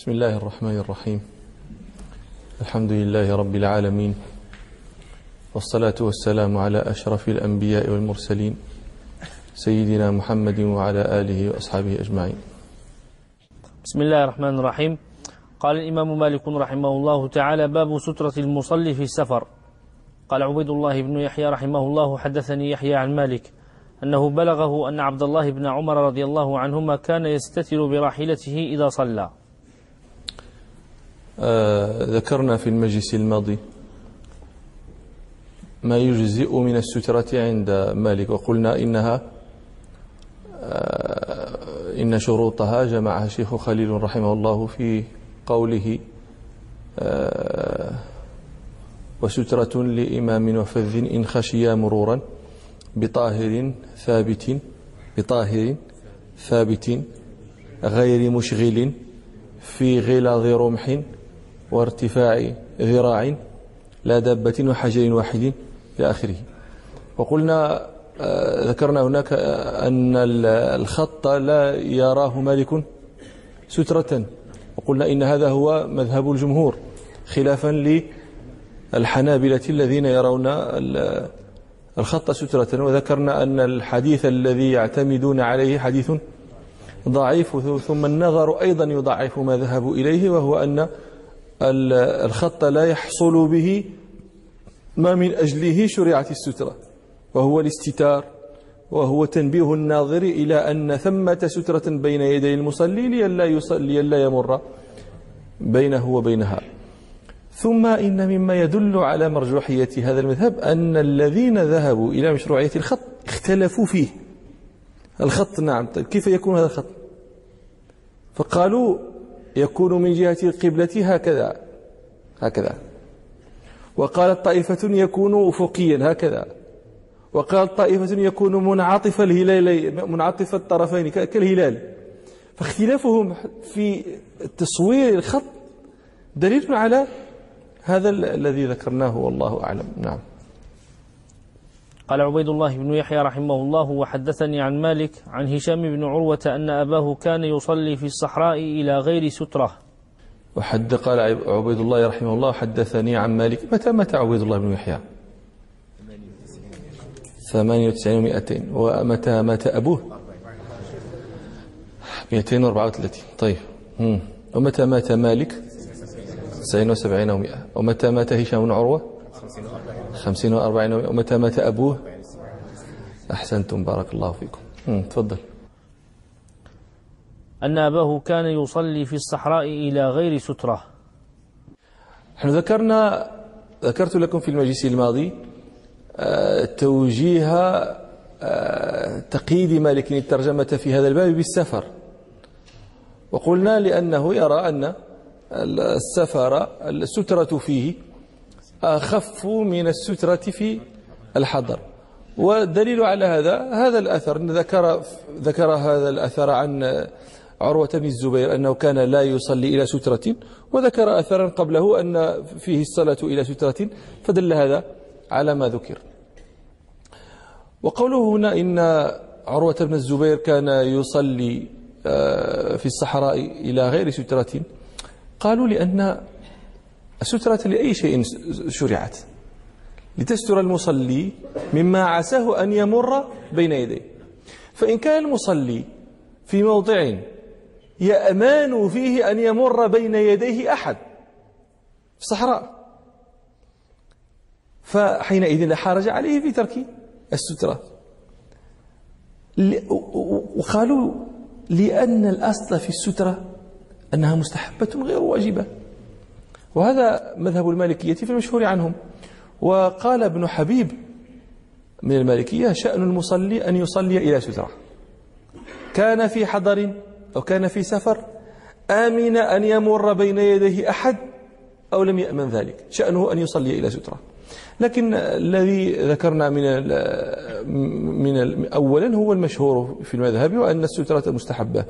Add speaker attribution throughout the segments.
Speaker 1: بسم الله الرحمن الرحيم الحمد لله رب العالمين والصلاة والسلام على أشرف الأنبياء والمرسلين سيدنا محمد وعلى آله وأصحابه أجمعين
Speaker 2: بسم الله الرحمن الرحيم قال الإمام مالك رحمه الله تعالى باب سترة المصلي في السفر قال عبيد الله بن يحيى رحمه الله حدثني يحيى عن مالك أنه بلغه أن عبد الله بن عمر رضي الله عنهما كان يستتر براحلته إذا صلى
Speaker 1: ذكرنا في المجلس الماضي ما يجزئ من السترة عند مالك وقلنا إنها آه إن شروطها جمعها الشيخ خليل رحمه الله في قوله آه وسترة لإمام وفذ إن خشي مرورا بطاهر ثابت بطاهر ثابت غير مشغل في غلظ رمح وارتفاع ذراع لا دابة وحجر واحد إلى آخره. وقلنا ذكرنا هناك أن الخط لا يراه مالك سترة. وقلنا إن هذا هو مذهب الجمهور خلافا للحنابلة الذين يرون الخط سترة. وذكرنا أن الحديث الذي يعتمدون عليه حديث ضعيف ثم النظر أيضا يضعف ما ذهبوا إليه وهو أن الخط لا يحصل به ما من أجله شرعت السترة وهو الاستتار وهو تنبيه الناظر إلى أن ثمة سترة بين يدي المصلي لئلا يصلي لئلا يمر بينه وبينها. ثم إن مما يدل على مرجوحية هذا المذهب أن الذين ذهبوا إلى مشروعية الخط اختلفوا فيه. الخط نعم طيب كيف يكون هذا الخط؟ فقالوا يكون من جهة القبلة هكذا. هكذا. وقالت طائفة يكون أفقيا هكذا. وقالت طائفة يكون منعطف الهلال منعطف الطرفين كالهلال. فاختلافهم في تصوير الخط دليل على هذا الذي ذكرناه والله أعلم. نعم.
Speaker 2: قال عبيد الله بن يحيى رحمه الله وحدثني عن مالك عن هشام بن عروة أن أباه كان يصلي في الصحراء إلى غير سترة.
Speaker 1: وحد قال عبيد الله رحمه الله حدثني عن مالك. متى مات عبيد الله بن يحيى؟ ثمانية وتسعين ومائتين. ومتى مات أبوه؟ مئتين وأربعة وثلاثين. طيب. ومتى مات مالك؟ تسعين وسبعين ومائة. ومتى مات هشام بن عروة؟ خمسين وأربعين ومتى مات أبوه؟ أحسنتم بارك الله فيكم. تفضل.
Speaker 2: أن أباه كان يصلي في الصحراء إلى غير سترة.
Speaker 1: نحن ذكرنا ذكرت لكم في المجلس الماضي توجيه تقييد مالك الترجمة في هذا الباب بالسفر. وقلنا لأنه يرى أن السفر السترة فيه أخف من السترة في الحضر. والدليل على هذا هذا الأثر ذكر ذكر هذا الأثر عن عروة بن الزبير أنه كان لا يصلي إلى سترة وذكر أثرا قبله أن فيه الصلاة إلى سترة فدل هذا على ما ذكر. وقوله هنا إن عروة بن الزبير كان يصلي في الصحراء إلى غير سترة قالوا لأن السترة لأي شيء شرعت. لتستر المصلي مما عساه أن يمر بين يديه. فإن كان المصلي في موضع يأمان فيه أن يمر بين يديه أحد في الصحراء فحينئذ لا حرج عليه في ترك السترة. وقالوا لأن الأصل في السترة أنها مستحبة غير واجبة. وهذا مذهب المالكية في المشهور عنهم. وقال ابن حبيب من المالكية شأن المصلي أن يصلي إلى سترة. كان في حضر أو كان في سفر آمن أن يمر بين يديه أحد أو لم يأمن ذلك. شأنه أن يصلي إلى سترة. لكن الذي ذكرنا من من اولا هو المشهور في المذهب وأن الستره مستحبه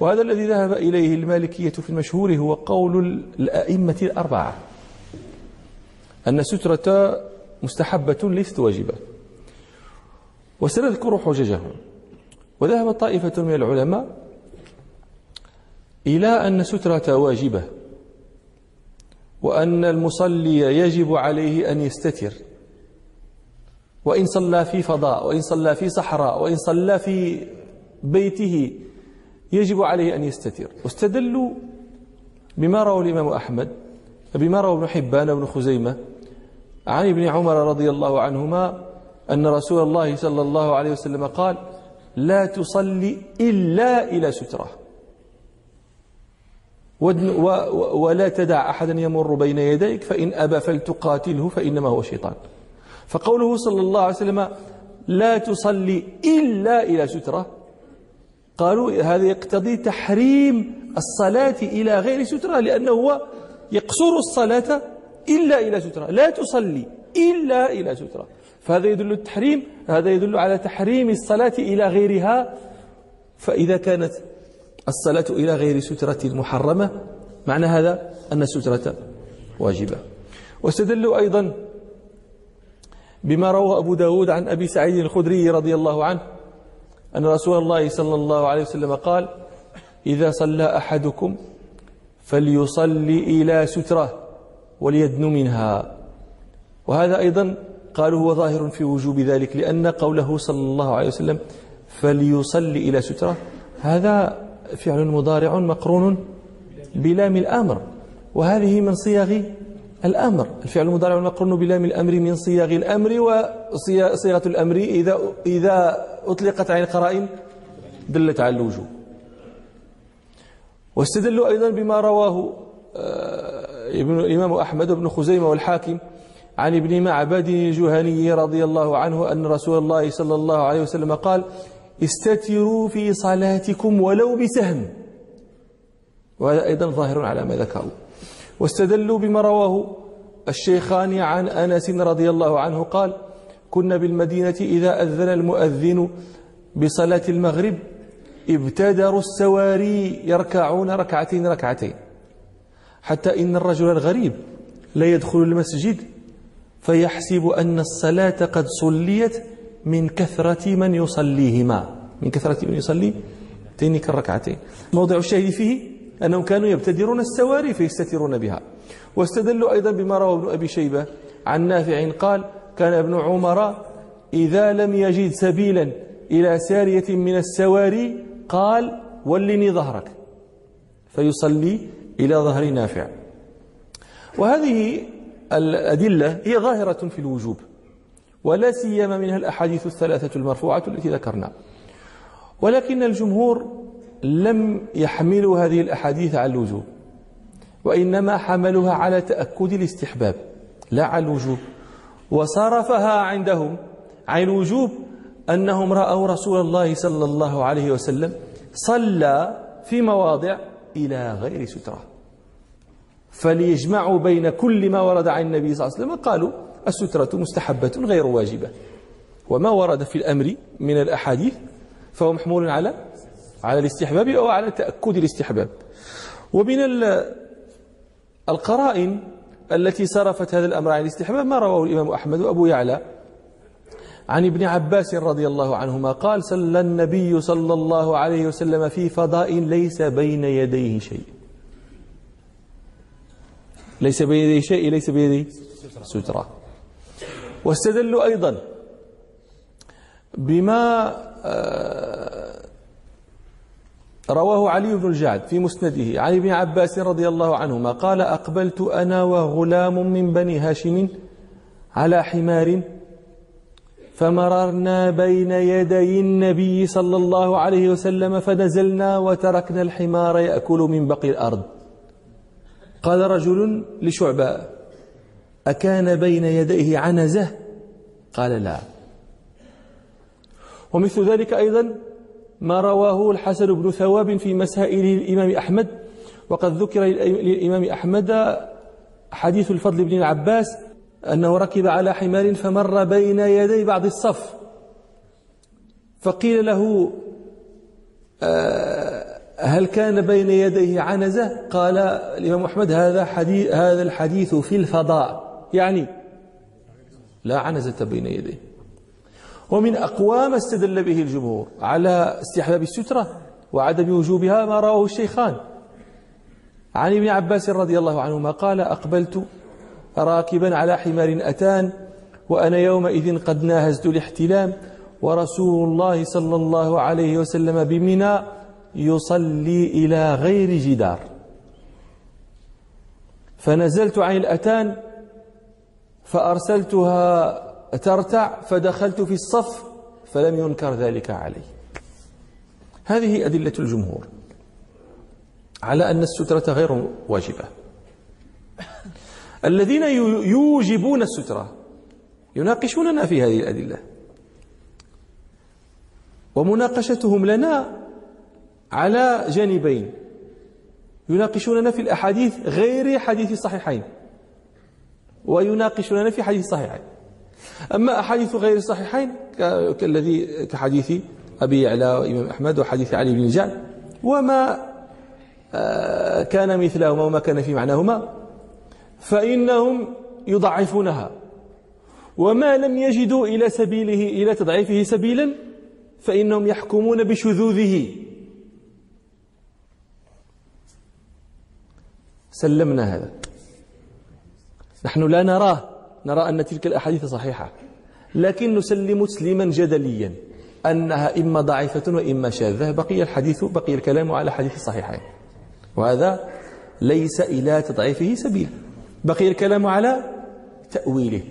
Speaker 1: وهذا الذي ذهب إليه المالكية في المشهور هو قول الأئمة الأربعة. أن السترة مستحبة ليست واجبة. وسنذكر حججهم. وذهب طائفة من العلماء إلى أن سترة واجبة. وأن المصلي يجب عليه أن يستتر. وإن صلى في فضاء وإن صلى في صحراء وإن صلى في بيته يجب عليه أن يستتر. واستدلوا بما روى الإمام أحمد بما روى ابن حبان وابن خزيمة عن ابن عمر رضي الله عنهما أن رسول الله صلى الله عليه وسلم قال لا تصلي إلا إلى سترة. ولا تدع أحدا يمر بين يديك فإن أبى فلتقاتله فإنما هو شيطان. فقوله صلى الله عليه وسلم لا تصلي إلا إلى سترة. قالوا هذا يقتضي تحريم الصلاة إلى غير سترة لأنه هو يقصر الصلاة إلا إلى سترة. لا تصلي إلا إلى سترة. فهذا يدل التحريم هذا يدل على تحريم الصلاة إلى غيرها. فإذا كانت الصلاة إلى غير سترة محرمة معنى هذا أن السترة واجبة. واستدلوا أيضا بما روى أبو داود عن أبي سعيد الخدري رضي الله عنه أن رسول الله صلى الله عليه وسلم قال إذا صلى أحدكم فليصلي إلى سترة وليدن منها. وهذا أيضا قالوا هو ظاهر في وجوب ذلك لأن قوله صلى الله عليه وسلم فليصلي إلى سترة هذا فعل مضارع مقرون بلام الأمر وهذه من صيغ الأمر. الفعل المضارع المقرون بلام الأمر من صيغ الأمر وصيغة الأمر إذا إذا أطلقت على القرائن دلت على الوجوب واستدلوا أيضا بما رواه آه، ابن الإمام أحمد بن خزيمة والحاكم عن ابن معبد الجهني رضي الله عنه أن رسول الله صلى الله عليه وسلم قال استتروا في صلاتكم ولو بسهم. وهذا أيضا ظاهر على ما ذكروا. واستدلوا بما رواه الشيخان عن أنس رضي الله عنه قال كنا بالمدينة إذا أذن المؤذن بصلاة المغرب ابتدروا السواري يركعون ركعتين ركعتين. حتى إن الرجل الغريب لا يدخل المسجد فيحسب أن الصلاة قد صليت من كثرة من يصليهما. من كثرة من يصلي تينك الركعتين موضع الشاهد فيه أنهم كانوا يبتدرون السواري فيستترون بها. واستدلوا أيضا بما روى ابن أبي شيبة عن نافع قال كان ابن عمر إذا لم يجد سبيلا إلى سارية من السواري قال ولني ظهرك فيصلي إلى ظهر نافع. وهذه الأدلة هي ظاهرة في الوجوب. ولا سيما منها الأحاديث الثلاثة المرفوعة التي ذكرنا. ولكن الجمهور لم يحملوا هذه الأحاديث على الوجوب وإنما حملوها على تأكد الاستحباب لا على الوجوب. وصرفها عندهم عن الوجوب أنهم رأوا رسول الله صلى الله عليه وسلم صلى في مواضع إلى غير سترة. فليجمعوا بين كل ما ورد عن النبي صلى الله عليه وسلم قالوا السترة مستحبة غير واجبة. وما ورد في الأمر من الأحاديث فهو محمول على على الاستحباب أو على تأكد الاستحباب. ومن القرائن التي صرفت هذا الأمر عن الاستحباب ما رواه الإمام أحمد وأبو يعلى عن ابن عباس رضي الله عنهما قال صلى النبي صلى الله عليه وسلم في فضاء ليس بين يديه شيء. ليس بين يديه شيء ليس بين يديه سترة. واستدلوا أيضا بما آه، رواه علي بن الجعد في مسنده. عن ابن عباس رضي الله عنهما قال أقبلت أنا وغلام من بني هاشم على حمار فمررنا بين يدي النبي صلى الله عليه وسلم فنزلنا وتركنا الحمار يأكل من بقي الأرض. قال رجل لشعبة أكان بين يديه عنزة؟ قال لا. ومثل ذلك أيضا ما رواه الحسن بن ثواب في مسائل الإمام أحمد وقد ذكر للإمام أحمد حديث الفضل بن العباس أنه ركب على حمار فمر بين يدي بعض الصف فقيل له آه، هل كان بين يديه عنزة؟ قال الإمام أحمد هذا حديث هذا الحديث في الفضاء. يعني لا عنزة بين يديه. ومن أقوى ما استدل به الجمهور على استحباب السترة وعدم وجوبها ما رواه الشيخان. عن ابن عباس رضي الله عنهما قال أقبلت راكبا على حمار أتان وأنا يومئذ قد ناهزت الاحتلام ورسول الله صلى الله عليه وسلم بمنى يصلي إلى غير جدار. فنزلت عن الأتان فأرسلتها ترتع فدخلت في الصف فلم ينكر ذلك علي. هذه أدلة الجمهور على أن السترة غير واجبة. الذين يوجبون السترة يناقشوننا في هذه الأدلة. ومناقشتهم لنا على جانبين. يناقشوننا في الأحاديث غير حديث الصحيحين. ويناقشوننا في حديث الصحيحين أما أحاديث غير الصحيحين كالذي كحديث أبي يعلى وإمام أحمد وحديث علي بن الجعد وما آه، كان مثلهما وما كان في معناهما فإنهم يضعفونها. وما لم يجدوا إلى سبيله إلى تضعيفه سبيلا فإنهم يحكمون بشذوذه. سلمنا هذا. نحن لا نراه. نرى أن تلك الأحاديث صحيحة. لكن نسلم تسليما جدليا أنها إما ضعيفة وإما شاذة. بقي الحديث بقي الكلام على حديث الصحيحين وهذا ليس إلى تضعيفه سبيل. بقي الكلام على تأويله.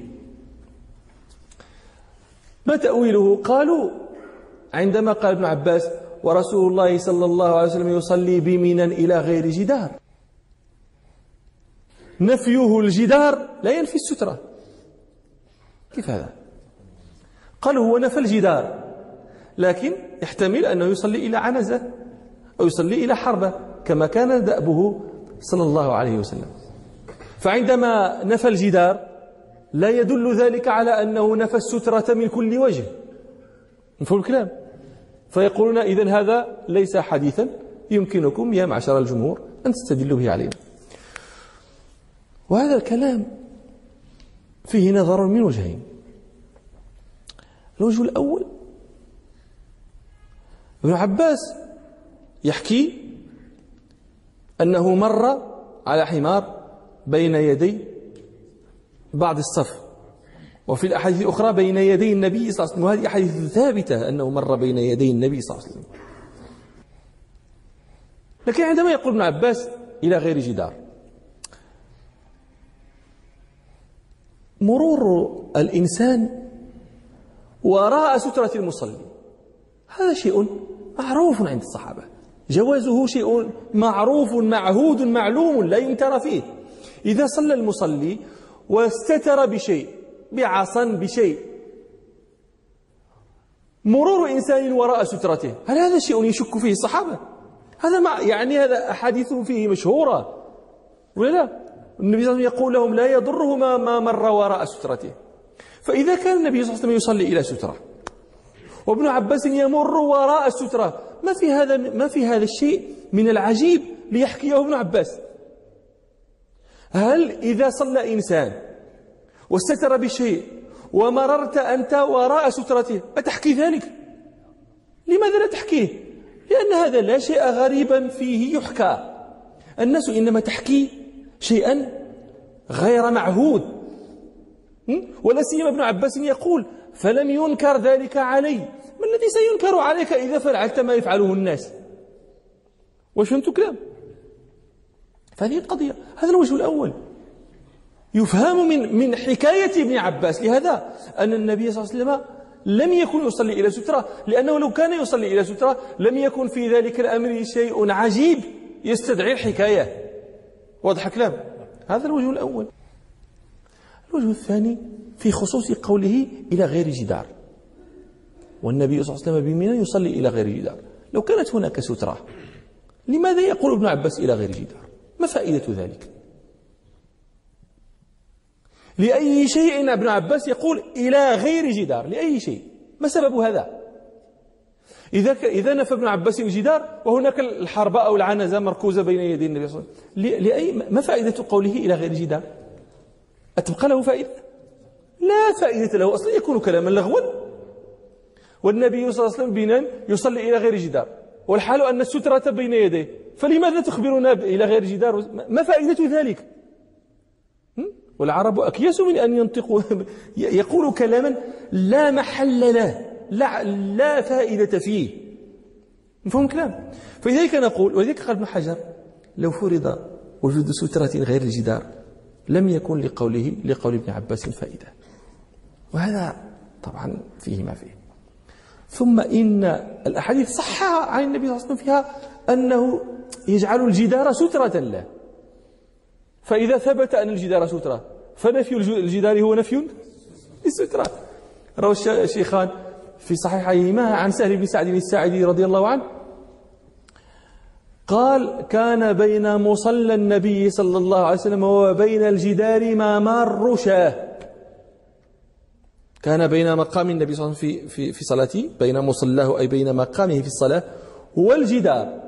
Speaker 1: ما تأويله؟ قالوا عندما قال ابن عباس ورسول الله صلى الله عليه وسلم يصلي بمنا إلى غير جدار. نفيه الجدار لا ينفي السترة. كيف هذا؟ قالوا هو نفى الجدار لكن يحتمل أنه يصلي إلى عنزة أو يصلي إلى حربة كما كان دأبه صلى الله عليه وسلم. فعندما نفى الجدار لا يدل ذلك على أنه نفى السترة من كل وجه. مفهوم الكلام؟ فيقولون إذن هذا ليس حديثا يمكنكم يا معشر الجمهور أن تستدلوا به علينا. وهذا الكلام فيه نظر من وجهين. الوجه الأول ابن عباس يحكي أنه مر على حمار بين يدي بعض الصف وفي الأحاديث الأخرى بين يدي النبي صلى الله عليه وسلم وهذه أحاديث ثابتة أنه مر بين يدي النبي صلى الله عليه وسلم. لكن عندما يقول ابن عباس إلى غير جدار مرور الإنسان وراء سترة المصلي هذا شيء معروف عند الصحابة. جوازه شيء معروف معهود معلوم لا ينكر فيه. إذا صلى المصلي واستتر بشيء بعصا بشيء مرور إنسان وراء سترته هل هذا شيء يشك فيه الصحابة؟ هذا ما يعني هذا أحاديث فيه مشهورة ولا لا؟ النبي صلى الله عليه وسلم يقول لهم لا يضره ما, ما مر وراء سترته. فإذا كان النبي صلى الله عليه وسلم يصلي إلى سترة وابن عباس يمر وراء السترة ما في هذا ما في هذا الشيء من العجيب ليحكيه ابن عباس. هل إذا صلى إنسان واستتر بشيء ومررت أنت وراء سترته أتحكي ذلك؟ لماذا لا تحكيه؟ لأن هذا لا شيء غريبا فيه يحكى. الناس إنما تحكي شيئا غير معهود. ولا سيما ابن عباس يقول فلم ينكر ذلك علي. ما الذي سينكر عليك إذا فعلت ما يفعله الناس؟ واش فهمت كلام؟ فهذه القضية هذا الوجه الأول. يفهم من من حكاية ابن عباس لهذا أن النبي صلى الله عليه وسلم لم يكن يصلي إلى سترة لأنه لو كان يصلي إلى سترة لم يكن في ذلك الأمر شيء عجيب يستدعي الحكاية. واضح كلام. هذا الوجه الأول. الوجه الثاني في خصوص قوله إلى غير جدار. والنبي صلى الله عليه وسلم بمنى يصلي إلى غير جدار. لو كانت هناك سترة لماذا يقول ابن عباس إلى غير جدار؟ ما فائدة ذلك؟ لأي شيء ابن عباس يقول إلى غير جدار؟ لأي شيء. ما سبب هذا؟ إذا إذا نفى ابن عباس الجدار وهناك الحرب أو العنزة مركوزة بين يدي النبي صلى الله عليه وسلم. لأي ما فائدة قوله إلى غير جدار؟ أتبقى له فائدة؟ لا فائدة له أصلا يكون كلاما لغوا. والنبي صلى الله عليه وسلم بنا يصلي إلى غير جدار. والحال أن السترة بين يديه فلماذا تخبرنا إلى غير جدار؟ ما فائدة ذلك؟ والعرب أكيس من أن ينطقوا يقول كلاما لا محل له. لا, لا فائدة فيه. مفهوم كلام فلذلك نقول ولذلك قال ابن حجر لو فرض وجود سترة غير الجدار لم يكن لقوله لقول ابن عباس فائدة. وهذا طبعا فيه ما فيه. ثم إن الأحاديث صح عن النبي صلى الله عليه وسلم فيها أنه يجعل الجدار سترة له. فإذا ثبت أن الجدار سترة فنفي الجدار هو نفي للسترة. روى الشيخان في صحيحيهما عن سهل بن سعد الساعدي رضي الله عنه قال كان بين مصلى النبي صلى الله عليه وسلم وبين الجدار ما مر شاه. كان بين مقام النبي صلى الله عليه وسلم في في في صلاته بين مصلاه أي بين مقامه في الصلاة والجدار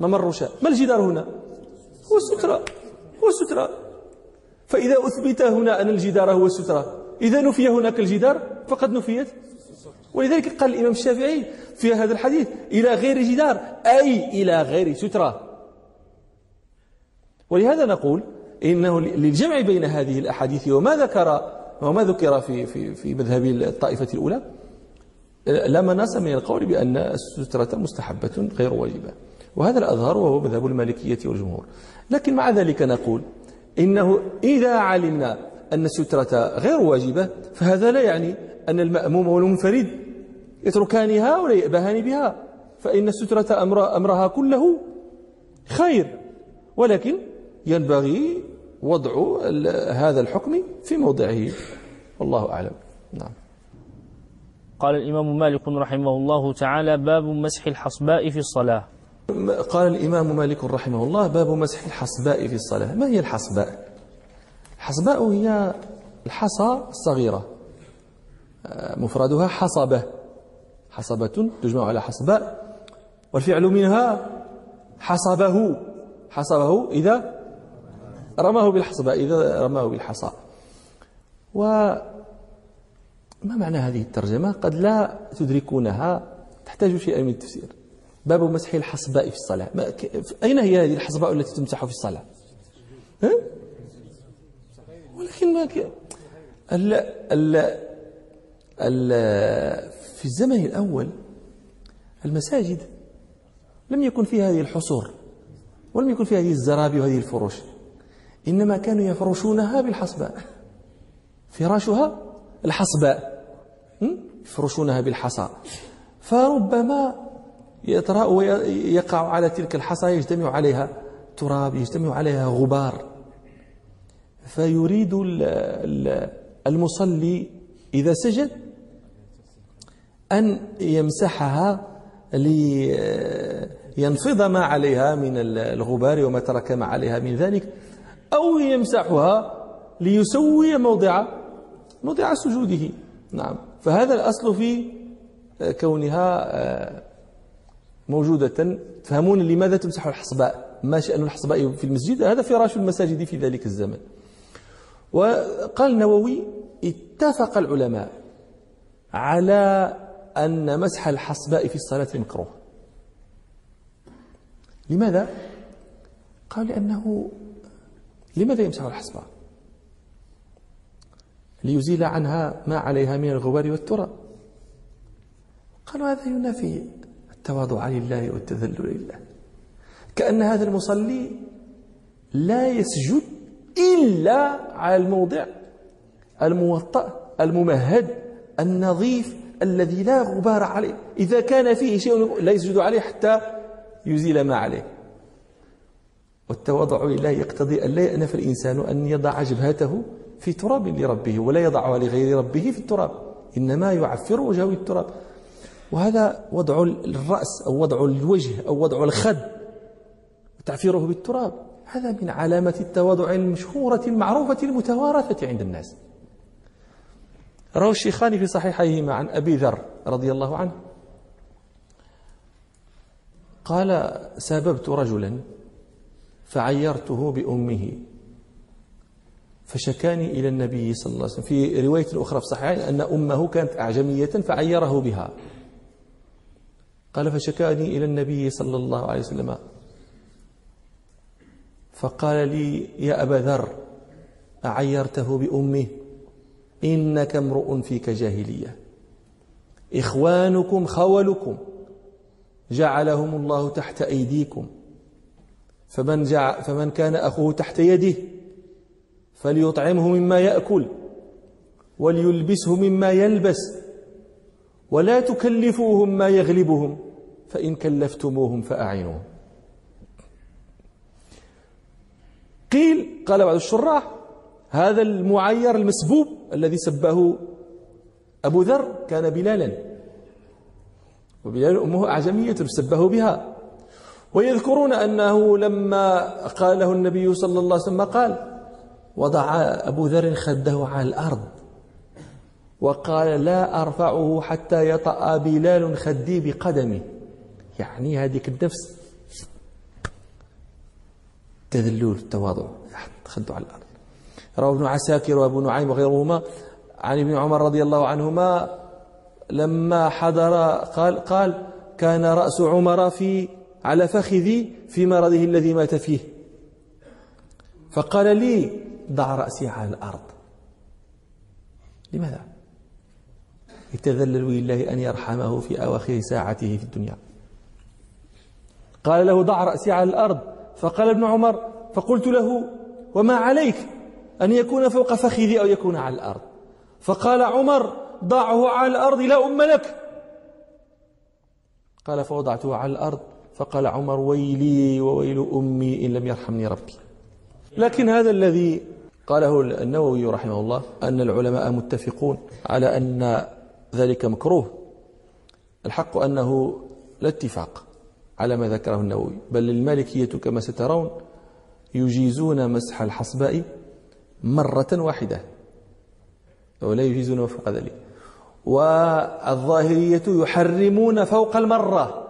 Speaker 1: ممر شاء ما الجدار هنا؟ هو السترة هو السترة فإذا أثبت هنا أن الجدار هو السترة إذا نفي هناك الجدار فقد نفيت. ولذلك قال الإمام الشافعي في هذا الحديث إلى غير جدار أي إلى غير سترة. ولهذا نقول إنه للجمع بين هذه الأحاديث وما ذكر وما ذكر في في في مذهب الطائفة الأولى لا مناص من القول بأن السترة مستحبة غير واجبة. وهذا الأظهر وهو مذهب المالكية والجمهور. لكن مع ذلك نقول إنه إذا علمنا أن السترة غير واجبة فهذا لا يعني أن المأموم والمنفرد يتركانها ولا يأبهان بها فإن السترة أمر أمرها كله خير. ولكن ينبغي وضع هذا الحكم في موضعه. والله أعلم. نعم.
Speaker 2: قال الإمام مالك رحمه الله تعالى باب مسح الحصباء في الصلاة.
Speaker 1: قال الإمام مالك رحمه الله باب مسح الحصباء في الصلاة. ما هي الحصباء؟ الحصباء هي الحصى الصغيرة. مفردها حصبة. حصبة تجمع على حصباء والفعل منها حصبه. حصبه إذا رماه بالحصبة إذا رماه بالحصى. وما معنى هذه الترجمة؟ قد لا تدركونها تحتاج شيئا من التفسير. باب مسح الحصباء في الصلاة. ما أين هي هذه الحصباء التي تمسح في الصلاة؟ ها؟ ولكن ما ك... ال... ال... في الزمن الأول المساجد لم يكن فيها هذه الحصور ولم يكن فيها هذه الزرابي وهذه الفروش إنما كانوا يفرشونها بالحصباء. فراشها الحصباء يفرشونها بالحصى. فربما يطرأ ويقع على تلك الحصى يجتمع عليها تراب يجتمع عليها غبار. فيريد المصلي إذا سجد أن يمسحها لينفض ما عليها من الغبار وما تركم عليها من ذلك أو يمسحها ليسوي موضع موضع سجوده. نعم. فهذا الأصل في كونها آه، موجودة. تفهمون لماذا تمسح الحصباء؟ ما شأن الحصباء في المسجد؟ هذا فراش المساجد في ذلك الزمن. وقال النووي اتفق العلماء على أن مسح الحصباء في الصلاة مكروه. لماذا؟ قال لأنه لماذا يمسح الحصباء؟ ليزيل عنها ما عليها من الغبار والتراب. قالوا هذا ينافي التواضع لله والتذلل لله. كأن هذا المصلي لا يسجد إلا على الموضع الموطأ الممهد النظيف الذي لا غبار عليه. إذا كان فيه شيء لا يسجد عليه حتى يزيل ما عليه. والتواضع لله يقتضي أن لا يأنف الإنسان أن يضع جبهته في تراب لربه ولا يضعها لغير ربه في التراب. إنما يعفر وجهه التراب وهذا وضع الرأس أو وضع الوجه أو وضع الخد وتعفيره بالتراب. هذا من علامة التواضع المشهورة المعروفة المتوارثة عند الناس. روى الشيخان في صحيحيهما عن أبي ذر رضي الله عنه. قال سببت رجلا فعيرته بأمه فشكاني إلى النبي صلى الله عليه وسلم. في رواية أخرى في صحيحين أن أمه كانت أعجمية فعيره بها. قال فشكاني إلى النبي صلى الله عليه وسلم. فقال لي يا أبا ذر أعيرته بأمه؟ إنك امرؤ فيك جاهلية. إخوانكم خولكم. جعلهم الله تحت أيديكم. فمن, جع فمن كان أخوه تحت يده فليطعمه مما يأكل وليلبسه مما يلبس ولا تكلفوهم ما يغلبهم فإن كلفتموهم فأعينوهم. قيل قال بعض الشراح هذا المعير المسبوب الذي سبه أبو ذر كان بلالا. وبلال أمه أعجمية سبه بها. ويذكرون أنه لما قال له النبي صلى الله عليه وسلم قال وضع أبو ذر خده على الأرض. وقال لا أرفعه حتى يطأ بلال خدي بقدمه. يعني هذه النفس تذلل التواضع. خده على الأرض. روى ابن عساكر وابو نعيم وغيرهما. عن ابن عمر رضي الله عنهما لما حضر قال قال كان رأس عمر في على فخذي في مرضه الذي مات فيه. فقال لي ضع رأسي على الأرض. لماذا؟ يتذلل لله أن يرحمه في أواخر ساعته في الدنيا. قال له ضع رأسي على الأرض. فقال ابن عمر فقلت له وما عليك؟ أن يكون فوق فخذي أو يكون على الأرض. فقال عمر ضعه على الأرض لا أم لك. قال فوضعته على الأرض. فقال عمر ويلي وويل أمي إن لم يرحمني ربي. لكن هذا الذي قاله النووي رحمه الله أن العلماء متفقون على أن ذلك مكروه. الحق أنه لا اتفاق على ما ذكره النووي بل المالكية كما سترون يجيزون مسح الحصباء مرة واحدة. ولا يجيزون فوق ذلك. والظاهرية يحرمون فوق المرة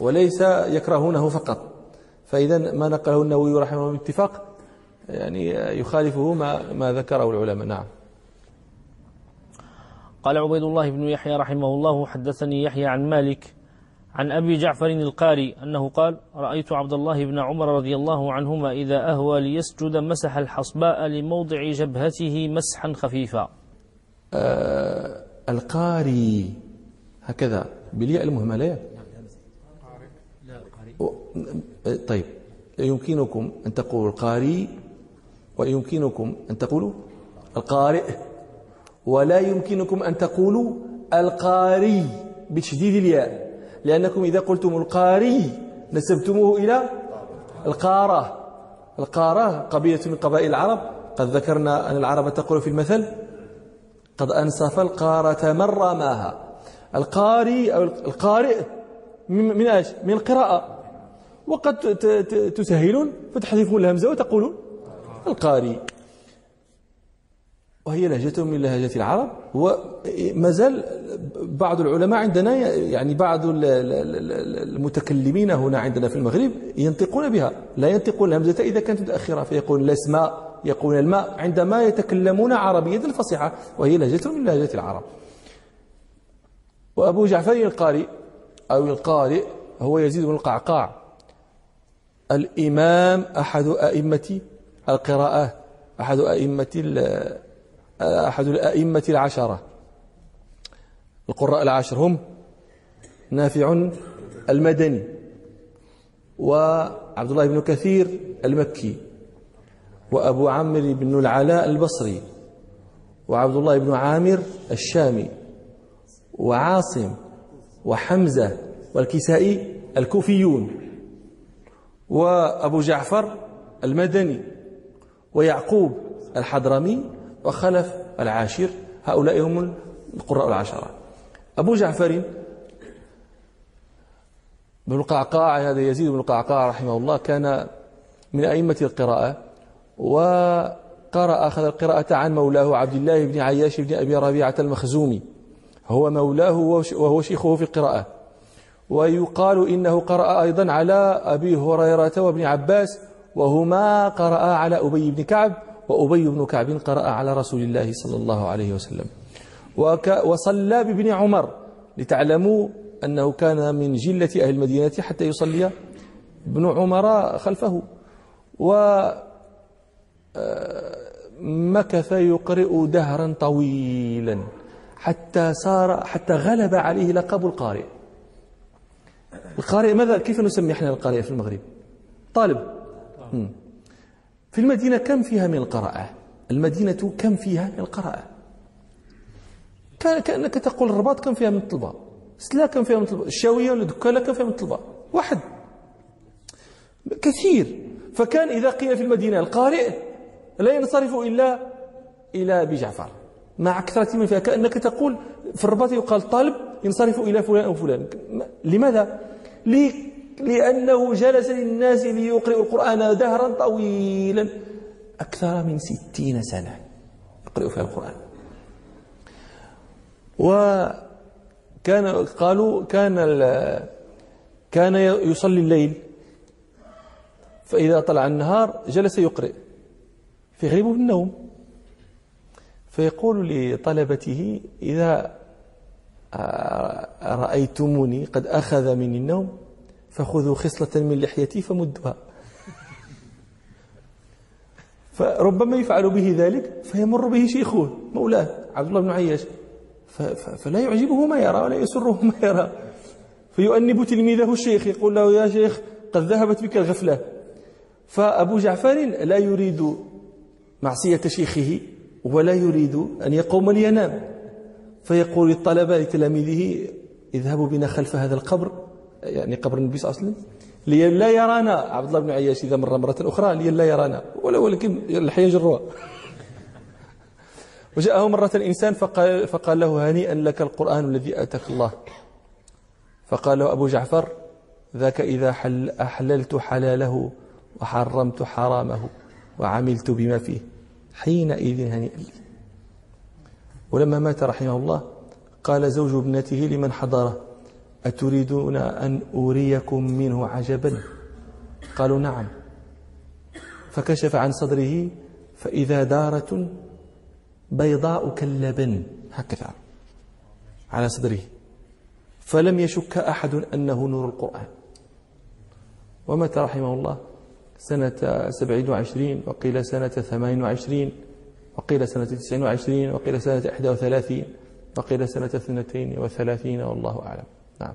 Speaker 1: وليس يكرهونه فقط. فإذا ما نقله النووي رحمه الله باتفاق يعني يخالفه ما, ما ذكره العلماء. نعم.
Speaker 2: قال عبيد الله بن يحيى رحمه الله حدثني يحيى عن مالك عن أبي جعفر القاري أنه قال رأيت عبد الله بن عمر رضي الله عنهما إذا أهوى ليسجد مسح الحصباء لموضع جبهته مسحا خفيفا.
Speaker 1: آه القاري هكذا بالياء المهملة طيب يمكنكم أن تقولوا القاري ويمكنكم أن تقولوا القارئ ولا يمكنكم أن تقولوا القاري بتشديد الياء. لأنكم إذا قلتم القاري نسبتموه إلى القارة. القارة قبيلة من قبائل العرب. قد ذكرنا أن العرب تقول في المثل قد أنصف القارة من رماها. القاري أو القارئ من إيش؟ من القراءة. وقد تسهلون فتحذفون الهمزة وتقولون القاري. وهي لهجة من لهجات العرب وما زال بعض العلماء عندنا يعني بعض المتكلمين هنا عندنا في المغرب ينطقون بها. لا ينطقون الهمزة إذا كانت متأخرة فيقول الاسماء يقول الماء عندما يتكلمون عربية فصيحة وهي لهجة من لهجات العرب. وأبو جعفر القارئ أو القارئ هو يزيد بن القعقاع. الإمام أحد أئمة القراءة أحد أئمة أحد الأئمة العشرة. القراء العشر هم نافع المدني وعبد الله بن كثير المكي وأبو عمرو بن العلاء البصري وعبد الله بن عامر الشامي وعاصم وحمزة والكسائي الكوفيون وأبو جعفر المدني ويعقوب الحضرمي وخلف العاشر هؤلاء هم القراء العشرة. أبو جعفر بن القعقاع هذا يزيد بن القعقاع رحمه الله كان من أئمة القراءة وقرأ أخذ القراءة عن مولاه عبد الله بن عياش بن أبي ربيعة المخزومي. هو مولاه وهو شيخه في القراءة. ويقال إنه قرأ أيضا على أبي هريرة وابن عباس وهما قرأ على أبي بن كعب وأبي بن كعب قرأ على رسول الله صلى الله عليه وسلم. وصلى بابن عمر لتعلموا أنه كان من جلة أهل المدينة حتى يصلي ابن عمر خلفه. و آه، مكث يقرئ دهرا طويلا حتى صار حتى غلب عليه لقب القارئ. القارئ ماذا؟ كيف نسمي إحنا القارئ في المغرب؟ طالب. في المدينة كم فيها من القراءة؟ المدينة كم فيها من القراءة؟ كأنك تقول الرباط كم فيها من الطلبة؟ سلا كم فيها من الطلبة؟ الشاوية ولا دكالة كم فيها من الطلبة؟ واحد. كثير. فكان إذا قيل في المدينة القارئ لا ينصرف إلا إلى أبي جعفر. مع كثرة من فيها. كأنك تقول في الرباط يقال طالب ينصرف إلى فلان أو فلان. لماذا؟ لأنه جلس للناس ليقرئ القرآن دهرا طويلا أكثر من ستين سنة يقرأ فيها القرآن. وكان قالوا كان كان يصلي الليل فإذا طلع النهار جلس يقرئ فيغلبه النوم. فيقول لطلبته إذا رأيتموني قد أخذ مني النوم؟ فخذوا خصلة من لحيتي فمدها فربما يفعل به ذلك فيمر به شيخه مولاه عبد الله بن عياش. فلا يعجبه ما يرى ولا يسره ما يرى. فيؤنب تلميذه الشيخ يقول له يا شيخ قد ذهبت بك الغفلة. فأبو جعفر لا يريد معصية شيخه ولا يريد أن يقوم لينام. فيقول للطلبة لتلاميذه اذهبوا بنا خلف هذا القبر. يعني قبر النبي صلى الله عليه وسلم لئلا يرانا. عبد الله بن عياش إذا مر مرة أخرى لئلا يرانا. ولكن الحياة جروها وجاءه مرة إنسان فقال, فقال له هنيئا لك القرآن الذي آتاك الله. فقال له أبو جعفر ذاك إذا حل أحللت حلاله وحرمت حرامه وعملت بما فيه. حينئذ هنيئا لي ولما مات رحمه الله قال زوج ابنته لمن حضره. أتريدون أن أريكم منه عجبا؟ قالوا نعم. فكشف عن صدره فإذا دارة بيضاء كاللبن هكذا على صدره. فلم يشك أحد أنه نور القرآن. ومات رحمه الله سنة سبعين وعشرين وقيل سنة ثمانين وعشرين وقيل سنة تسعين وعشرين وقيل سنة إحدى وثلاثين وقيل سنة اثنتين وثلاثين والله أعلم. نعم.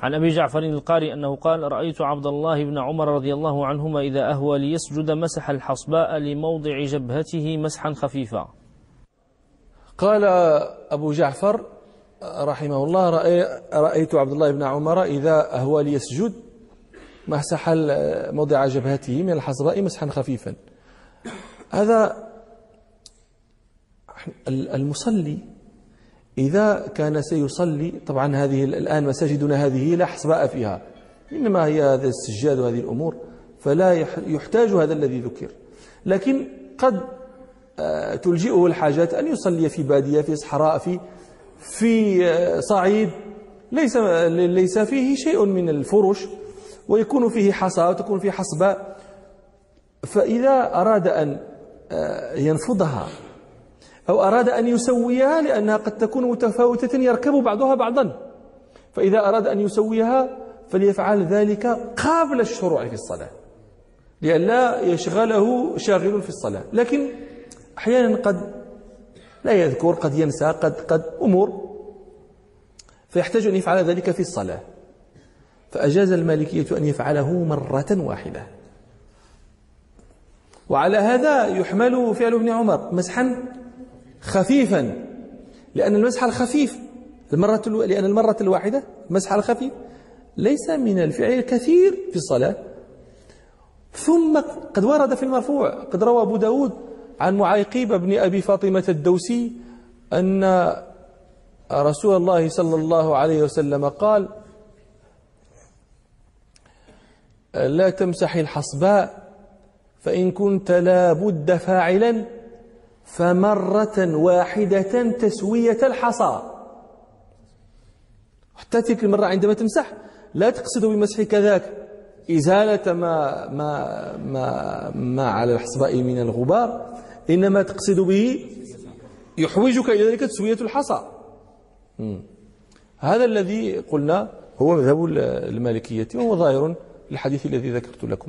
Speaker 2: عن أبي جعفر القاري أنه قال رأيت عبد الله بن عمر رضي الله عنهما إذا أهوى ليسجد مسح الحصباء لموضع جبهته مسحا خفيفا.
Speaker 1: قال أبو جعفر رحمه الله رأيت عبد الله بن عمر إذا أهوى ليسجد مسح موضع جبهته من الحصباء مسحا خفيفا. هذا المصلي إذا كان سيصلي طبعا هذه الآن مساجدنا هذه لا حصباء فيها. إنما هي هذا السجاد وهذه الأمور فلا يحتاج هذا الذي ذكر. لكن قد آه، تلجئه الحاجات أن يصلي في بادية في صحراء في في آه، صعيد. ليس ليس فيه شيء من الفرش ويكون فيه حصى وتكون فيه حصباء فإذا أراد أن آه، ينفضها أو أراد أن يسويها لأنها قد تكون متفاوتة يركب بعضها بعضا. فإذا أراد أن يسويها فليفعل ذلك قبل الشروع في الصلاة. لئلا يشغله شاغل في الصلاة. لكن أحيانا قد لا يذكر قد ينسى قد قد أمور. فيحتاج أن يفعل ذلك في الصلاة. فأجاز المالكية أن يفعله مرة واحدة. وعلى هذا يحمل فعل ابن عمر مسحا خفيفا. لأن المسح الخفيف المرة لأن المرة الواحدة المسح الخفيف ليس من الفعل الكثير في الصلاة. ثم قد ورد في المرفوع قد روى أبو داود عن معيقيب بن أبي فاطمة الدوسي أن رسول الله صلى الله عليه وسلم قال لا تمسح الحصباء فإن كنت لا بد فاعلا. فمرة واحدة تسوية الحصى. حتى تلك المرة عندما تمسح لا تقصد بمسحك ذاك إزالة ما, ما, ما, ما على الحصباء من الغبار إنما تقصد به يحوجك إلى ذلك تسوية الحصى. هذا الذي قلنا هو مذهب المالكية وهو ظاهر الحديث الذي ذكرت لكم.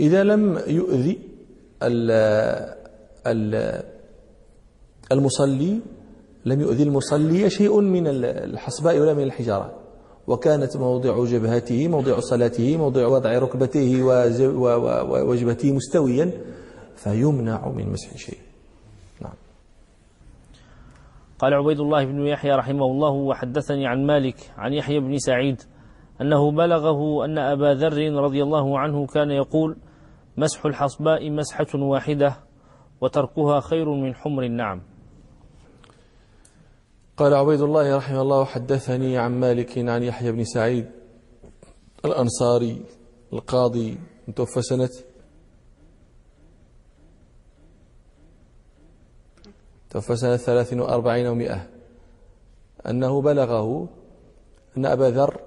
Speaker 1: إذا لم يؤذي المصلي لم يؤذي المصلي شيء من الحصباء ولا من الحجارة. وكانت موضع جبهته موضع صلاته موضع وضع ركبته ووجبته مستويا فيمنع من مسح شيء. نعم.
Speaker 2: قال عبيد الله بن يحيى رحمه الله وحدثني عن مالك عن يحيى بن سعيد أنه بلغه أن أبا ذر رضي الله عنه كان يقول مسح الحصباء مسحة واحدة وتركها خير من حمر النعم.
Speaker 1: قال عبيد الله رحمه الله حدثني عن مالك عن يحيى بن سعيد الأنصاري القاضي متوفى سنة توفى سنة ثلاث وأربعين ومئة. أنه بلغه أن أبا ذر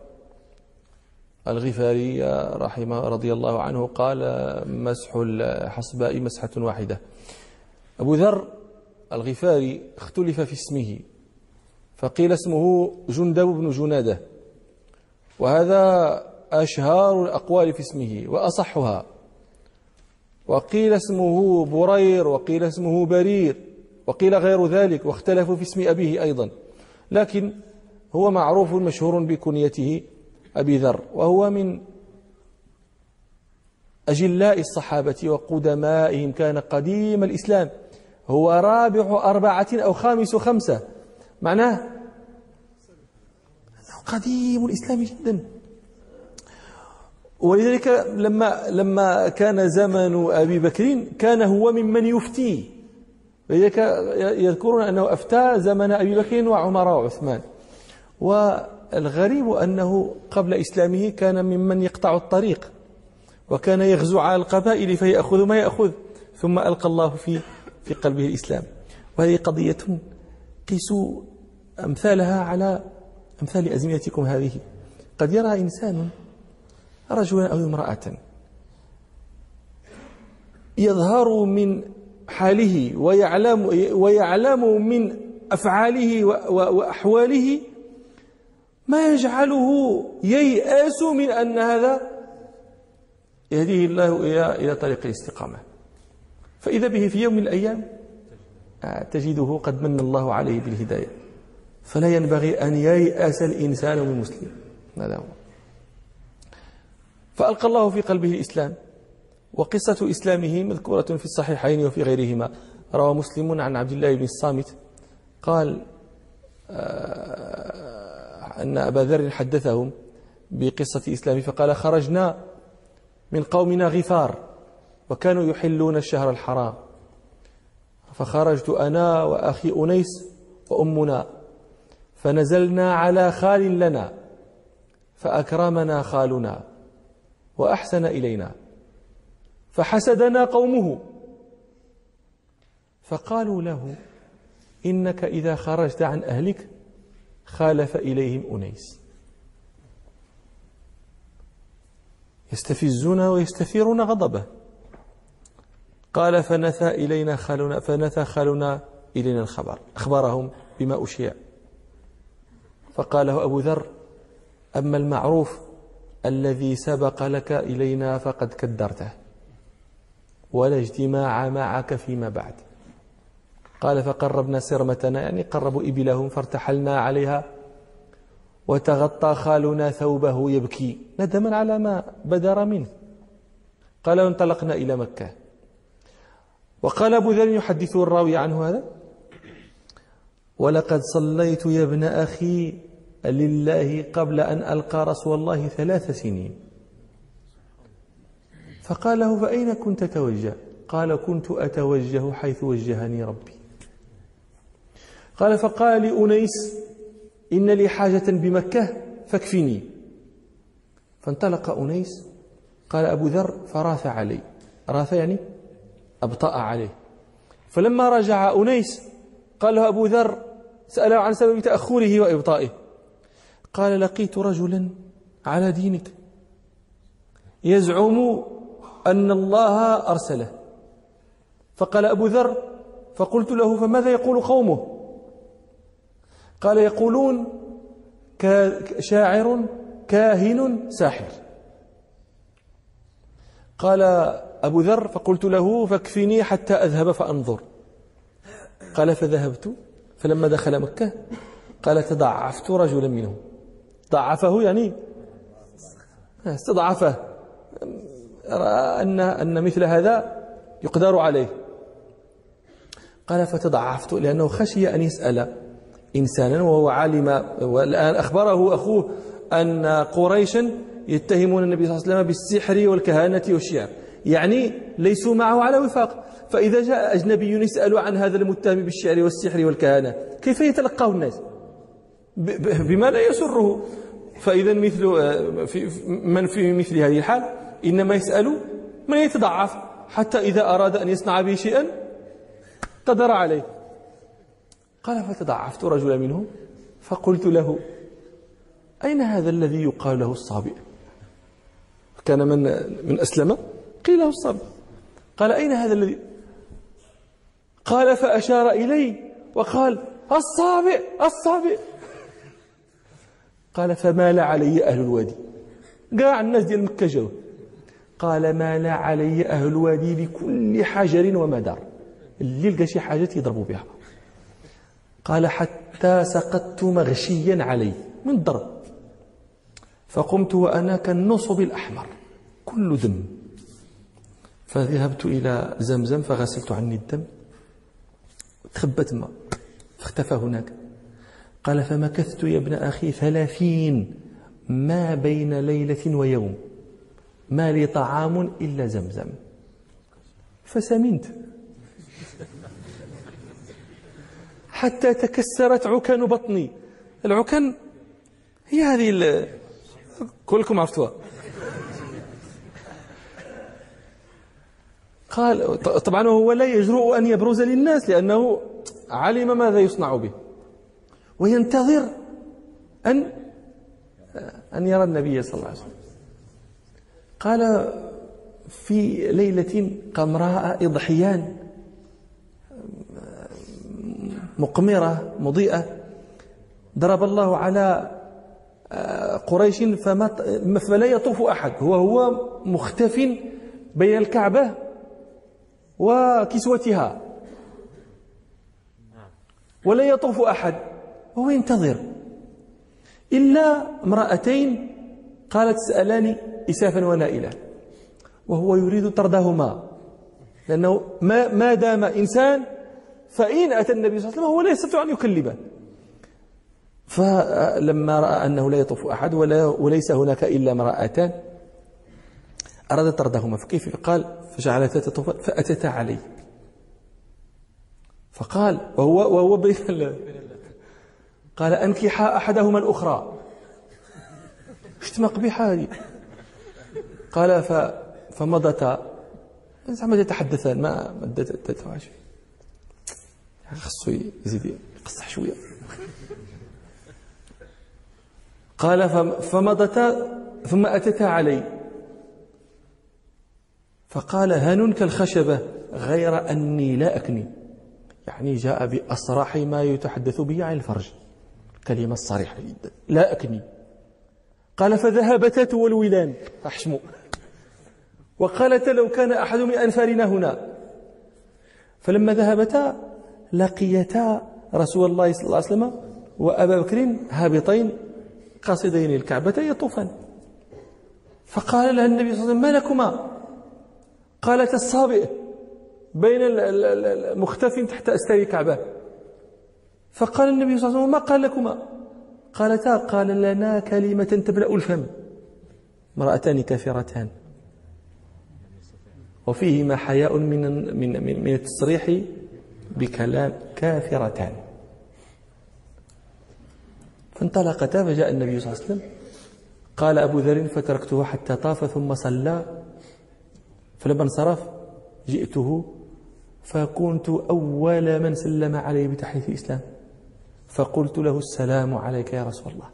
Speaker 1: الغفاري رحمه رضي الله عنه قال مسح الحصباء مسحة واحدة. أبو ذر الغفاري اختلف في اسمه فقيل اسمه جندب بن جنادة وهذا أشهار الأقوال في اسمه وأصحها. وقيل اسمه برير وقيل اسمه برير وقيل غير ذلك واختلفوا في اسم أبيه أيضا. لكن هو معروف مشهور بكنيته أبي ذر وهو من أجلاء الصحابة وقدمائهم كان قديم الإسلام. هو رابع أربعة أو خامس خمسة. معناه قديم الإسلام جدا. ولذلك لما لما كان زمن أبي بكر كان هو ممن يفتي. لذلك يذكرون أنه أفتى زمن أبي بكر وعمر وعثمان. والغريب أنه قبل إسلامه كان ممن يقطع الطريق. وكان يغزو على القبائل فيأخذ ما يأخذ. ثم ألقى الله في في قلبه الإسلام. وهذه قضية قيسوا أمثالها على أمثال أزمنتكم هذه. قد يرى إنسان رجلا أو امرأة يظهر من حاله ويعلم ويعلم من أفعاله وأحواله ما يجعله ييأس من أن هذا يهديه الله إلى طريق الاستقامة. فإذا به في يوم من الأيام آه، تجده قد من الله عليه بالهداية. فلا ينبغي أن ييأس الإنسان من مسلم. هذا هو فألقى الله في قلبه الإسلام وقصة إسلامه مذكورة في الصحيحين وفي غيرهما. روى مسلم عن عبد الله بن الصامت قال آه، أن أبا ذر حدثهم بقصة إسلامه فقال خرجنا من قومنا غفار. وكانوا يحلون الشهر الحرام. فخرجت أنا وأخي أنيس وأمنا فنزلنا على خال لنا فأكرمنا خالنا وأحسن إلينا. فحسدنا قومه. فقالوا له إنك إذا خرجت عن أهلك خالف إليهم أنيس. يستفزون ويستثيرون غضبه. قال فنثى إلينا خالنا فنثى خالنا إلينا الخبر. أخبرهم بما أشيع. فقال له أبو ذر أما المعروف الذي سبق لك إلينا فقد كدرته ولا اجتماع معك فيما بعد. قال فقربنا سرمتنا يعني قربوا إبلهم فارتحلنا عليها وتغطى خالنا ثوبه يبكي ندما على ما بدر منه. قال وانطلقنا إلى مكة. وقال أبو ذر يحدث الراوي عنه هذا؟ ولقد صليت يا ابن أخي لله قبل أن ألقى رسول الله ثلاث سنين. فقال له فأين كنت توجه؟ قال كنت أتوجه حيث وجهني ربي. قال فقال لأنيس إن لي حاجة بمكة فاكفني. فانطلق أنيس قال أبو ذر فراث علي. راث يعني؟ أبطأ عليه. فلما رجع أنيس قال له أبو ذر سأله عن سبب تأخره وإبطائه. قال لقيت رجلا على دينك. يزعم أن الله أرسله. فقال أبو ذر فقلت له فماذا يقول قومه؟ قال يقولون شاعر كاهن ساحر. قال أبو ذر فقلت له فاكفني حتى أذهب فأنظر. قال فذهبت فلما دخل مكة قال تضعفت رجلا منهم. ضعفه يعني؟ استضعفه. رأى أن, أن مثل هذا يقدر عليه. قال فتضعفت لأنه خشي أن يسأل إنسانا وهو علم والآن أخبره أخوه أن قريشا يتهمون النبي صلى الله عليه وسلم بالسحر والكهانة والشعر. يعني ليسوا معه على وفاق. فإذا جاء أجنبي يسأل عن هذا المتهم بالشعر والسحر والكهانة كيف يتلقاه الناس؟ بما لا يسره. فإذا مثل في من في مثل هذه الحال؟ إنما يسأل من يتضعف حتى إذا أراد أن يصنع به شيئا قدر عليه. قال فتضعفت رجلا منهم؟ فقلت له أين هذا الذي يقال له الصابئ؟ كان من من أسلم؟ قيل له الصابئ قال أين هذا الذي؟ قال فأشار إلي وقال الصابئ الصابئ. قال فمال علي أهل الوادي؟ قاع الناس ديال مكة جاو قال مال علي أهل الوادي بكل حجر ومدار. اللي لقى شي حاجة يضربوا بها. قال حتى سقطت مغشيا علي من الضرب فقمت وأنا كالنصب الأحمر. كل دم فذهبت إلى زمزم فغسلت عني الدم. تخبت ما فاختفى هناك. قال فمكثت يا ابن أخي ثلاثين ما بين ليلة ويوم. ما لي طعام إلا زمزم. فسمنت. حتى تكسرت عكن بطني. العكن هي هذه كلكم عرفتوها. قال طبعا هو لا يجرؤ أن يبرز للناس لأنه علم ماذا يصنع به. وينتظر أن أن يرى النبي صلى الله عليه وسلم. قال في ليلة قمراء إضحيان مقمرة مضيئة ضرب الله على آه، قريش فلا يطوف أحد. هو هو مختف بين الكعبة وكسوتها. ولا يطوف أحد. وهو ينتظر. إلا امرأتين قالت سألاني إسافا ونائلا. وهو يريد طردهما. لأنه ما, ما دام إنسان فإن أتى النبي صلى الله عليه وسلم هو لا يستطيع أن يكلمه فلما رأى أنه لا يطوف أحد ولا وليس هناك إلا امرأتان أراد طردهما فكيف قال فجعلتا تطوف فأتتا عليه فقال وهو وهو بين قال أنكحا أحدهما الأخرى. شتما قبيحة هذه قال ف فمضتا زعما يتحدثان ما ما شيء خصو يزيد يقصح شوية. قال فمضتا ثم أتتا علي. فقال هن كالخشبة غير أني لا أكني. يعني جاء بأصرح ما يتحدث به عن الفرج. كلمة صريحة جدا. لا أكني. قال فذهبتا تولولان أحشموا وقالت لو كان أحد من أنفارنا هنا. فلما ذهبتا لقيتا رسول الله صلى الله عليه وسلم وأبا بكر هابطين قاصدين الكعبة يطوفان. فقال لها النبي صلى الله عليه وسلم ما لكما؟ قالت الصابئ بين المختف تحت أستار الكعبة فقال النبي صلى الله عليه وسلم ما قال لكما؟ قالتا قال لنا كلمة تبلأ الفم. امرأتان كافرتان. وفيهما حياء من من من التصريح بكلام كافرتان. فانطلقتا فجاء النبي صلى الله عليه وسلم. قال أبو ذر فتركته حتى طاف ثم صلى. فلما انصرف جئته فكنت أول من سلم عليه بتحية الإسلام. فقلت له السلام عليك يا رسول الله.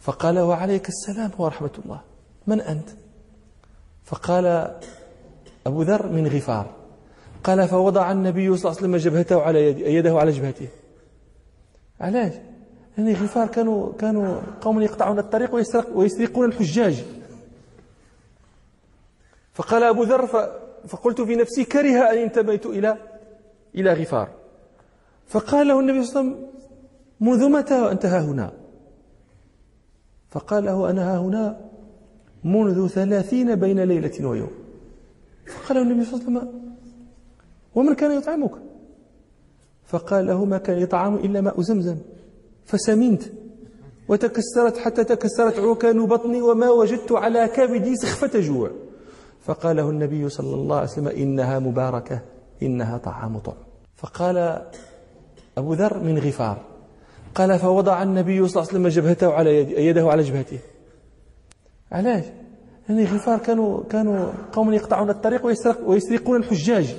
Speaker 1: فقال وعليك السلام ورحمة الله. من أنت؟ فقال أبو ذر من غفار. قال فوضع النبي صلى الله عليه وسلم جبهته على يد يده على جبهته. علاش؟ يعني غفار كانوا كانوا قوم يقطعون الطريق ويسرق ويسرقون الحجاج. فقال أبو ذر فقلت في نفسي كره أن انتميت إلى إلى غفار. فقال له النبي صلى الله عليه وسلم منذ متى وأنت ها هنا؟ فقال له أنا ها هنا منذ ثلاثين بين ليلة ويوم. فقال له النبي صلى الله عليه وسلم ومن كان يطعمك؟ فقال له ما كان يطعم إلا ماء زمزم. فسمنت وتكسرت حتى تكسرت عوكان بطني وما وجدت على كبدي سخفة جوع. فقال له النبي صلى الله عليه وسلم إنها مباركة إنها طعام طعم. فقال أبو ذر من غفار قال فوضع النبي صلى الله عليه وسلم جبهته على يد يده على جبهته. علاش؟ يعني غفار كانوا كانوا قوم يقطعون الطريق ويسرق ويسرقون الحجاج.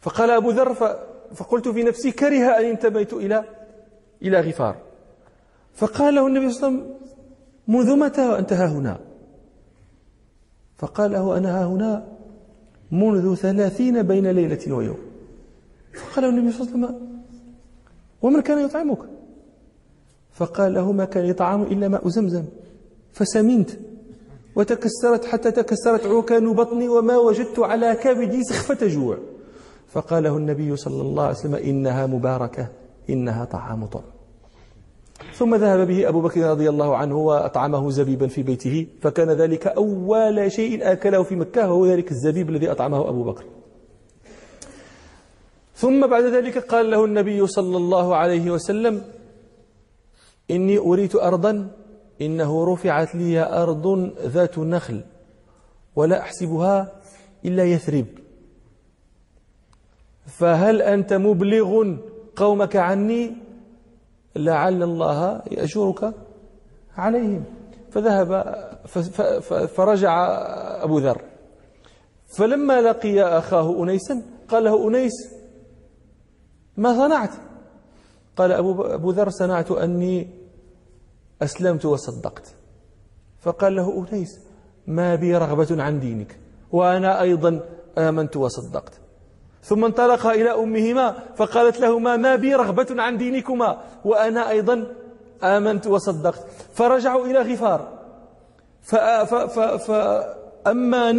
Speaker 1: فقال أبو ذر فقلت في نفسي كره أن انتبهت إلى إلى غفار. فقال له النبي صلى الله عليه وسلم منذ متى وأنت ها هنا؟ فقال له أنا ها هنا منذ ثلاثين بين ليلة ويوم. فقال له النبي صلى الله عليه وسلم ومن كان يطعمك؟ فقال له ما كان يطعم إلا ماء زمزم. فسمنت وتكسرت حتى تكسرت عوكان بطني وما وجدت على كبدي سخفة جوع. فقال له النبي صلى الله عليه وسلم إنها مباركة إنها طعام طعم. ثم ذهب به أبو بكر رضي الله عنه وأطعمه زبيبا في بيته فكان ذلك أول شيء أكله في مكة وهو ذلك الزبيب الذي أطعمه أبو بكر. ثم بعد ذلك قال له النبي صلى الله عليه وسلم إني أريد أرضا إنه رفعت لي أرض ذات نخل ولا أحسبها إلا يثرب. فهل أنت مبلغ قومك عني؟ لعل الله يأجرك عليهم. فذهب فرجع أبو ذر. فلما لقي أخاه أنيسا قال له أنيس ما صنعت؟ قال أبو, ذر صنعت أني أسلمت وصدقت. فقال له أنيس ما بي رغبة عن دينك وأنا أيضا آمنت وصدقت. ثم انطلقا إلى أمهما فقالت لهما ما بي رغبة عن دينكما وأنا أيضا آمنت وصدقت. فرجعوا إلى غفار. فأما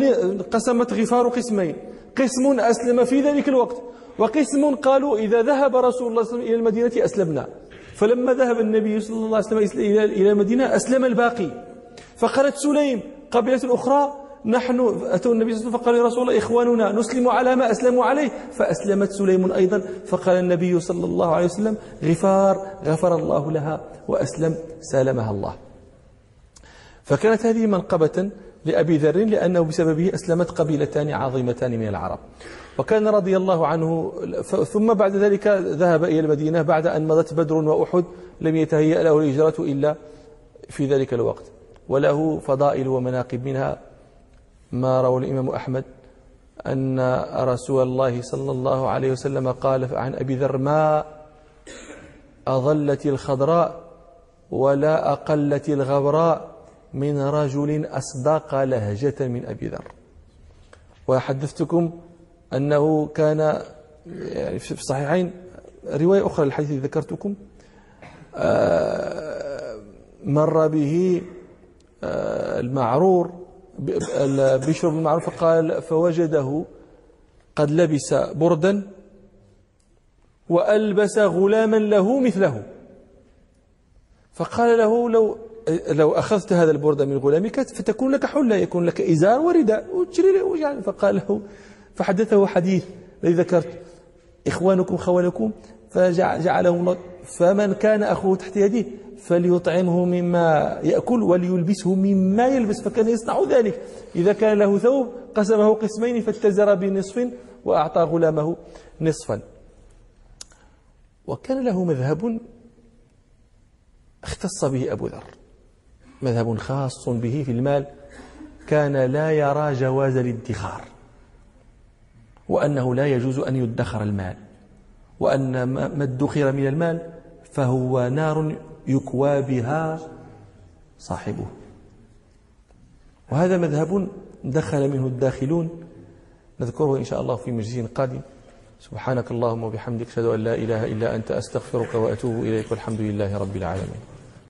Speaker 1: قسمت غفار قسمين. قسم أسلم في ذلك الوقت. وقسم قالوا إذا ذهب رسول الله صلى الله عليه وسلم إلى المدينة أسلمنا. فلما ذهب النبي صلى الله عليه وسلم إلى المدينة أسلم الباقي. فقالت سليم قبيلة أخرى نحن أتوا النبي صلى الله عليه وسلم فقال يا رسول الله إخواننا نسلم على ما أسلموا عليه. فأسلمت سليم أيضا. فقال النبي صلى الله عليه وسلم غفار غفر الله لها وأسلم سالمها الله. فكانت هذه منقبة لأبي ذر لأنه بسببه أسلمت قبيلتان عظيمتان من العرب. وكان رضي الله عنه ثم بعد ذلك ذهب إلى المدينة بعد أن مضت بدر وأحد. لم يتهيأ له الهجرة إلا في ذلك الوقت. وله فضائل ومناقب منها. ما روى الإمام أحمد أن رسول الله صلى الله عليه وسلم قال عن أبي ذر ما أظلت الخضراء ولا أقلت الغبراء من رجل أصدق لهجة من أبي ذر. وحدثتكم أنه كان يعني في الصحيحين رواية أخرى للحديث ذكرتكم آه، مر به آه، المعرور بشر بن معروف قال فوجده قد لبس بردا وألبس غلاما له مثله. فقال له لو لو أخذت هذا البرد من غلامك فتكون لك حلة يكون لك إزار ورداء له فقال له فحدثه حديث الذي ذكرت. إخوانكم خوالكم فجعلهم فمن كان أخوه تحت يده فليطعمه مما يأكل وليلبسه مما يلبس فكان يصنع ذلك. إذا كان له ثوب قسمه قسمين فاتزر بنصف وأعطى غلامه نصفا. وكان له مذهب اختص به أبو ذر مذهب خاص به في المال كان لا يرى جواز الادخار وأنه لا يجوز أن يدخر المال وأن ما ادخر من المال فهو نار يكوى بها صاحبه. وهذا مذهب دخل منه الداخلون. نذكره إن شاء الله في مجلس قادم. سبحانك اللهم وبحمدك أشهد أن لا إله إلا أنت أستغفرك وأتوب إليك والحمد لله رب العالمين.